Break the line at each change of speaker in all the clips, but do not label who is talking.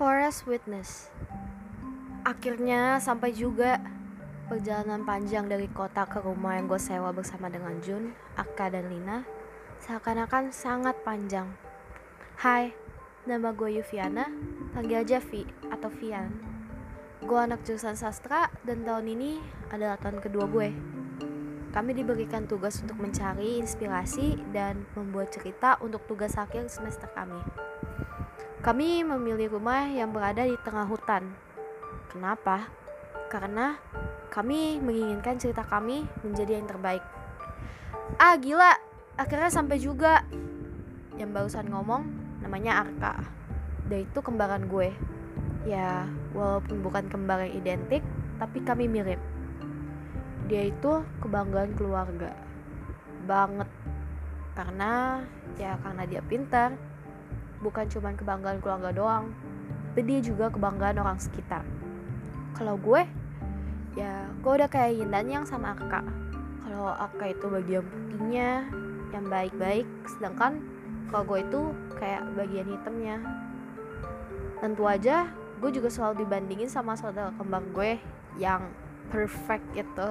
Forest Witness. Akhirnya sampai juga perjalanan panjang dari kota ke rumah yang gue sewa bersama dengan Jun, Aka, dan Lina seakan-akan sangat panjang. Hai, nama gue Yuviana, panggil aja Vi atau Vian. Gue anak jurusan sastra dan tahun ini adalah tahun kedua gue. Kami diberikan tugas untuk mencari inspirasi dan membuat cerita untuk tugas akhir semester kami. Kami memilih rumah yang berada di tengah hutan. Kenapa? Karena kami menginginkan cerita kami menjadi yang terbaik. Ah gila, akhirnya sampai juga. Yang barusan ngomong namanya Arka. Dia itu kembaran gue. Ya, walaupun bukan kembar yang identik, tapi kami mirip. Dia itu kebanggaan keluarga. Banget. Karena ya karena dia pintar. Bukan cuma kebanggaan keluarga doang, tapi dia juga kebanggaan orang sekitar. Kalau gue ya gue udah kayak Yin dan Yang sama Aka. Kalau Aka itu bagian putihnya yang baik-baik sedangkan kalau gue itu kayak bagian hitamnya. Tentu aja gue juga selalu dibandingin sama saudara kembar gue yang perfect itu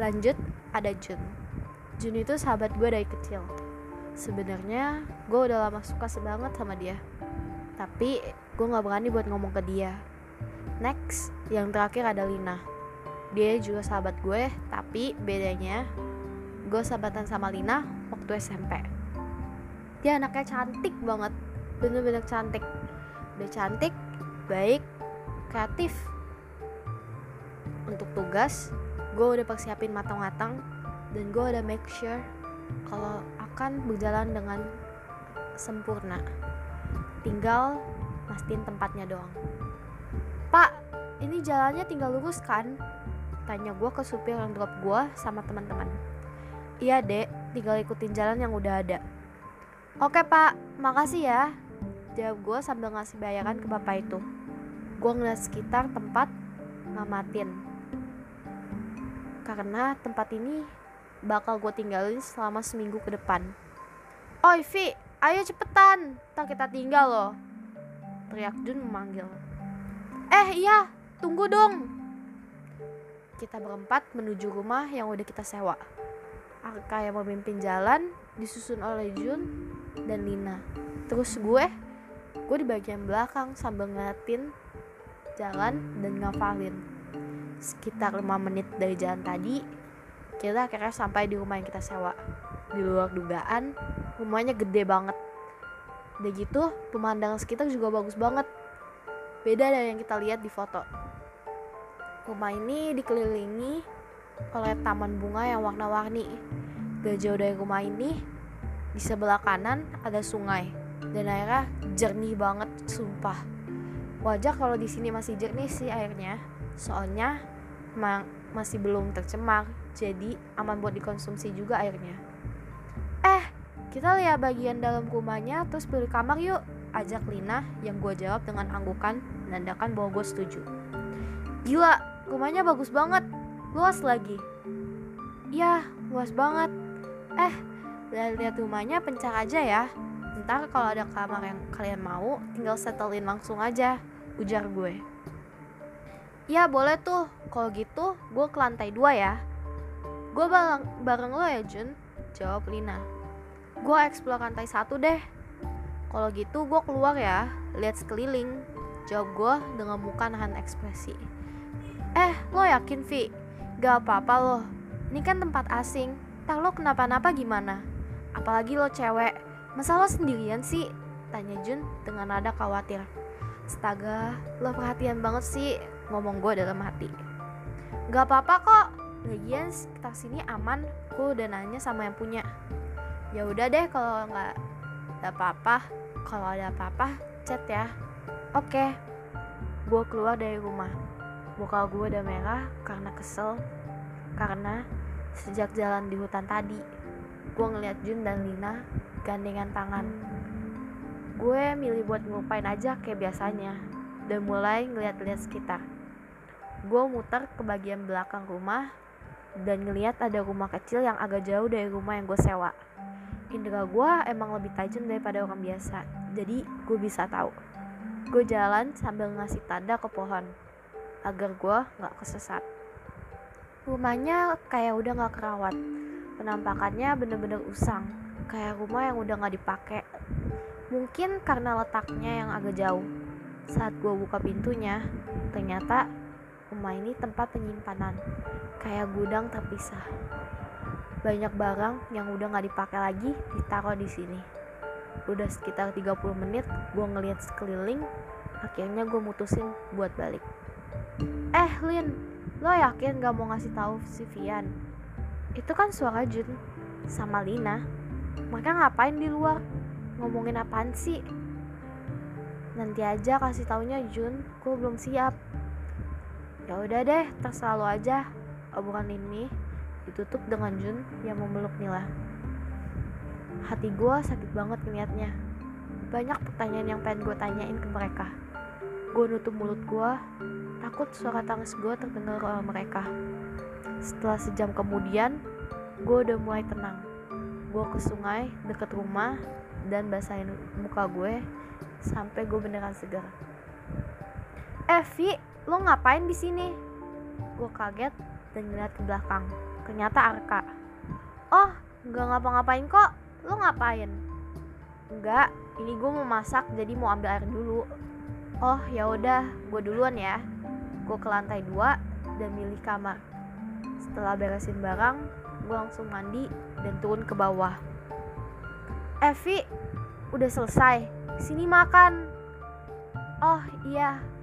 lanjut ada Jun. Jun itu sahabat gue dari kecil sebenarnya gue udah lama suka banget sama dia tapi gue nggak berani buat ngomong ke dia Next, yang terakhir ada Lina. Dia juga sahabat gue, tapi bedanya gue sahabatan sama Lina waktu SMP. Dia anaknya cantik banget, bener-bener cantik. Udah cantik, baik, kreatif. Untuk tugas, gue udah persiapin matang-matang dan gue udah make sure kalau akan berjalan dengan sempurna. Tinggal mastiin tempatnya doang. Pak, ini jalannya tinggal lurus kan? Tanya gue ke supir yang drop gue sama teman-teman. Iya dek, tinggal ikutin jalan yang udah ada. Oke pak, makasih ya. Jawab gue sambil ngasih bayaran ke bapak itu. Gue ngeliat sekitar tempat ngamatin. Karena tempat ini bakal gue tinggalin selama seminggu ke depan. Oi Vi, ayo cepetan, tak kita tinggal loh. Teriak Jun memanggil. Eh iya, tunggu dong. Kita berempat menuju rumah yang udah kita sewa. Arka yang memimpin jalan, disusun oleh Jun dan Lina. Terus gue, gue di bagian belakang sambil ngeliatin jalan dan ngafalin. Sekitar 5 menit dari jalan tadi, kita akhirnya sampai di rumah yang kita sewa. Di luar dugaan, rumahnya gede banget. Udah gitu, pemandangan sekitar juga bagus banget beda dari yang kita lihat di foto. Rumah ini dikelilingi oleh taman bunga yang warna-warni. Gak jauh dari rumah ini, di sebelah kanan ada sungai dan airnya jernih banget, sumpah. Wajar kalau di sini masih jernih sih airnya, soalnya masih belum tercemar, jadi aman buat dikonsumsi juga airnya. Eh, kita lihat bagian dalam rumahnya terus beli kamar yuk ajak Lina yang gue jawab dengan anggukan menandakan bahwa gue setuju. Gila, rumahnya bagus banget, luas lagi. Ya, luas banget. Eh, lihat-lihat rumahnya pencak aja ya. Ntar kalau ada kamar yang kalian mau, tinggal setelin langsung aja, ujar gue. Ya boleh tuh, kalau gitu gue ke lantai dua ya. Gue bareng, bareng lo ya Jun, jawab Lina. Gue eksplor lantai satu deh, kalau gitu gue keluar ya, lihat sekeliling. Jawab gue dengan muka nahan ekspresi. Eh, lo yakin Vi? Gak apa-apa lo. Ini kan tempat asing. Tak lo kenapa-napa gimana? Apalagi lo cewek. Masa lo sendirian sih? Tanya Jun dengan nada khawatir. Astaga, lo perhatian banget sih, ngomong gue dalam hati. Gak apa-apa kok, lagian sekitar sini aman, gue udah nanya sama yang punya. Ya udah deh kalau nggak ada apa-apa kalau ada apa-apa chat ya. Oke. Gue keluar dari rumah. Muka gue udah merah karena kesel. Karena sejak jalan di hutan tadi gue ngeliat Jun dan Lina gandengan tangan. Gue milih buat ngelupain aja kayak biasanya. Dan mulai ngeliat-liat sekitar. Gue muter ke bagian belakang rumah dan ngeliat ada rumah kecil yang agak jauh dari rumah yang gue sewa. Indera gue emang lebih tajam daripada orang biasa jadi gue bisa tahu. Gue jalan sambil ngasih tanda ke pohon agar gue gak kesesat. Rumahnya kayak udah gak kerawat penampakannya bener-bener usang kayak rumah yang udah gak dipakai. Mungkin karena letaknya yang agak jauh. Saat gue buka pintunya ternyata rumah ini tempat penyimpanan. Kayak gudang terpisah. Banyak barang yang udah gak dipakai lagi ditaruh di sini. Udah sekitar 30 menit gue ngeliat sekeliling akhirnya gue mutusin buat balik. Eh Lin lo yakin gak mau ngasih tahu si Vian? Itu kan suara Jun sama Lina. Mereka ngapain di luar? Ngomongin apaan sih? Nanti aja kasih taunya Jun. Gue belum siap ya udah deh terserah lo aja. Obrolan ini ditutup dengan Jun yang memeluk Nila. Hati gue sakit banget ngeliatnya banyak pertanyaan yang pengen gue tanyain ke mereka. Gue nutup mulut gue takut suara tangis gue terdengar oleh mereka. Setelah sejam kemudian gue udah mulai tenang. Gue ke sungai deket rumah dan basahin muka gue sampai gue beneran segar. Eh lo ngapain di sini? Gue kaget dan ngeliat ke belakang. Ternyata Arka. Oh nggak ngapa-ngapain kok. Lo ngapain? Enggak ini gue mau masak jadi mau ambil air dulu. Oh ya udah gue duluan ya. Gue ke lantai dua dan milih kamar. Setelah beresin barang gue langsung mandi dan turun ke bawah. Evi udah selesai. Sini makan. Oh iya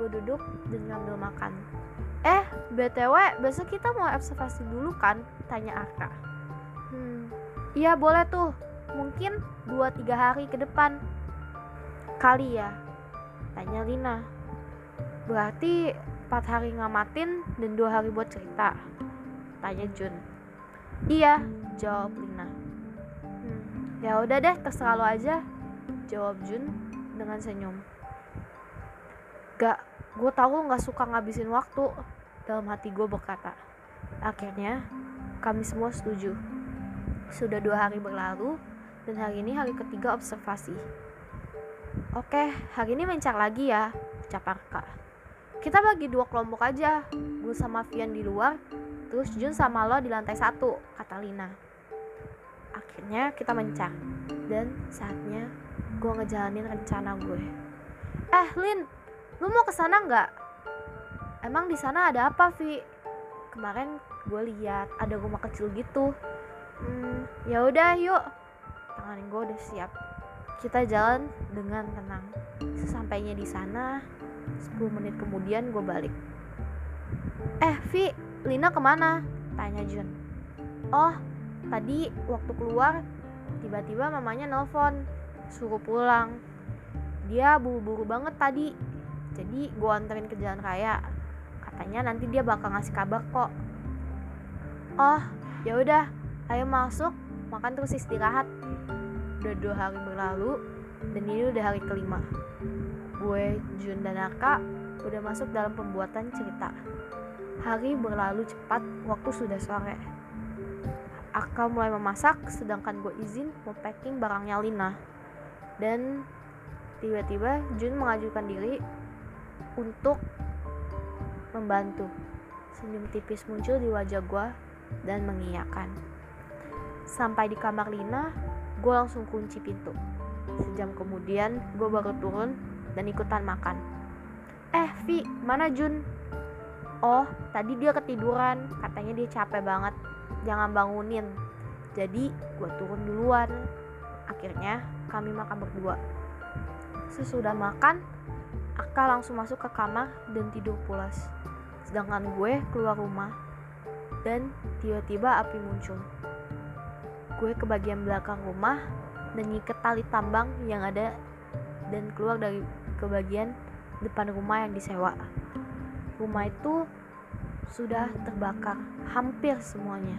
gue duduk dan ngambil makan eh btw besok kita mau observasi dulu kan tanya Arka hmm Iya boleh tuh, mungkin 2-3 hari ke depan. Kali ya, tanya Lina. Berarti 4 hari ngamatin dan 2 hari buat cerita. Tanya Jun. Iya, jawab Lina. Hmm, ya udah deh, terserah lo aja. Jawab Jun dengan senyum. Gak, gue tahu lo gak suka ngabisin waktu. Dalam hati gue berkata. Akhirnya, kami semua setuju. Sudah dua hari berlalu, dan hari ini hari ketiga observasi. Oke, hari ini mencar lagi ya, ucap Arka. Kita bagi dua kelompok aja, gue sama Vian di luar, terus Jun sama lo di lantai satu, kata Lina. Akhirnya kita mencar, dan saatnya gue ngejalanin rencana gue. Eh, Lin, lu mau ke sana nggak? Emang di sana ada apa, Vi? Kemarin gue lihat ada rumah kecil gitu. Hmm, ya udah yuk. Tangan gue udah siap. Kita jalan dengan tenang. Sesampainya di sana 10 menit kemudian gue balik. Eh Vi Lina ke mana? Tanya Jun. Oh tadi waktu keluar tiba-tiba mamanya nelfon suruh pulang. Dia buru-buru banget tadi jadi gue anterin ke jalan raya. Katanya nanti dia bakal ngasih kabar kok. Oh ya udah. Ayo masuk makan terus istirahat. Udah dua hari berlalu dan ini udah hari kelima. Gue Jun dan Arka udah masuk dalam pembuatan cerita. Hari berlalu cepat waktu sudah sore. Arka mulai memasak sedangkan gue izin mau packing barangnya Lina. Dan tiba-tiba Jun mengajukan diri untuk membantu senyum tipis muncul di wajah gue dan mengiyakan Sampai di kamar Lina, gue langsung kunci pintu. Sejam kemudian, gue baru turun dan ikutan makan. Eh, Vi, mana Jun? Oh, tadi dia ketiduran. Katanya dia capek banget. Jangan bangunin. Jadi, gue turun duluan. Akhirnya, kami makan berdua. Sesudah makan, Aka langsung masuk ke kamar dan tidur pulas. Sedangkan gue keluar rumah dan tiba-tiba api muncul gue ke bagian belakang rumah dan nyiket tali tambang yang ada dan keluar dari ke bagian depan rumah yang disewa. Rumah itu sudah terbakar hampir semuanya.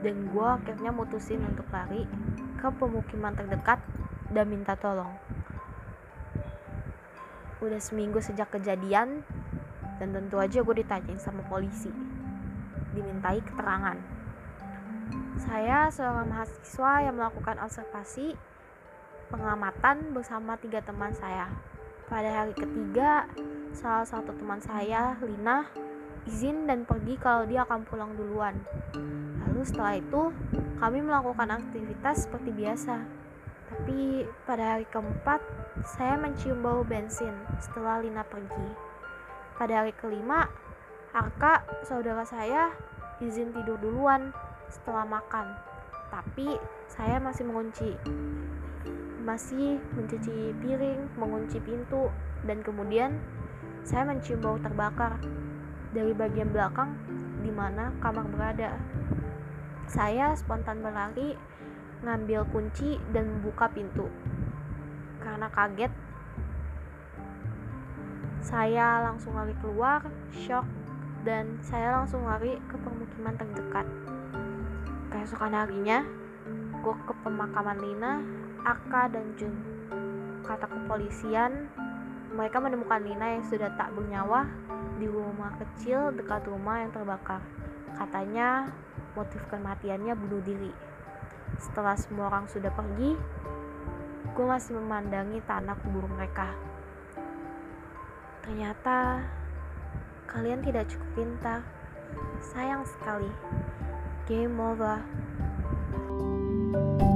Dan gue akhirnya mutusin untuk lari ke pemukiman terdekat dan minta tolong. Udah seminggu sejak kejadian dan tentu aja gue ditanyain sama polisi. Dimintai keterangan saya seorang mahasiswa yang melakukan observasi pengamatan bersama tiga teman saya. Pada hari ketiga, salah satu teman saya, Lina, izin dan pergi kalau dia akan pulang duluan. Lalu setelah itu, kami melakukan aktivitas seperti biasa. Tapi pada hari keempat, saya mencium bau bensin setelah Lina pergi. Pada hari kelima, Arka, saudara saya, izin tidur duluan setelah makan. Tapi saya masih mengunci masih mencuci piring, mengunci pintu, dan kemudian saya mencium bau terbakar dari bagian belakang di mana kamar berada. Saya spontan berlari, ngambil kunci dan membuka pintu. Karena kaget, saya langsung lari keluar, shock, dan saya langsung lari ke permukiman terdekat. Keesokan harinya, gue ke pemakaman Lina Aka dan Jun. Kata kepolisian, mereka menemukan Lina yang sudah tak bernyawa di rumah kecil dekat rumah yang terbakar. Katanya motif kematiannya bunuh diri. Setelah semua orang sudah pergi, gue masih memandangi tanah kubur mereka. Ternyata kalian tidak cukup pintar. Sayang sekali. Game over. thank you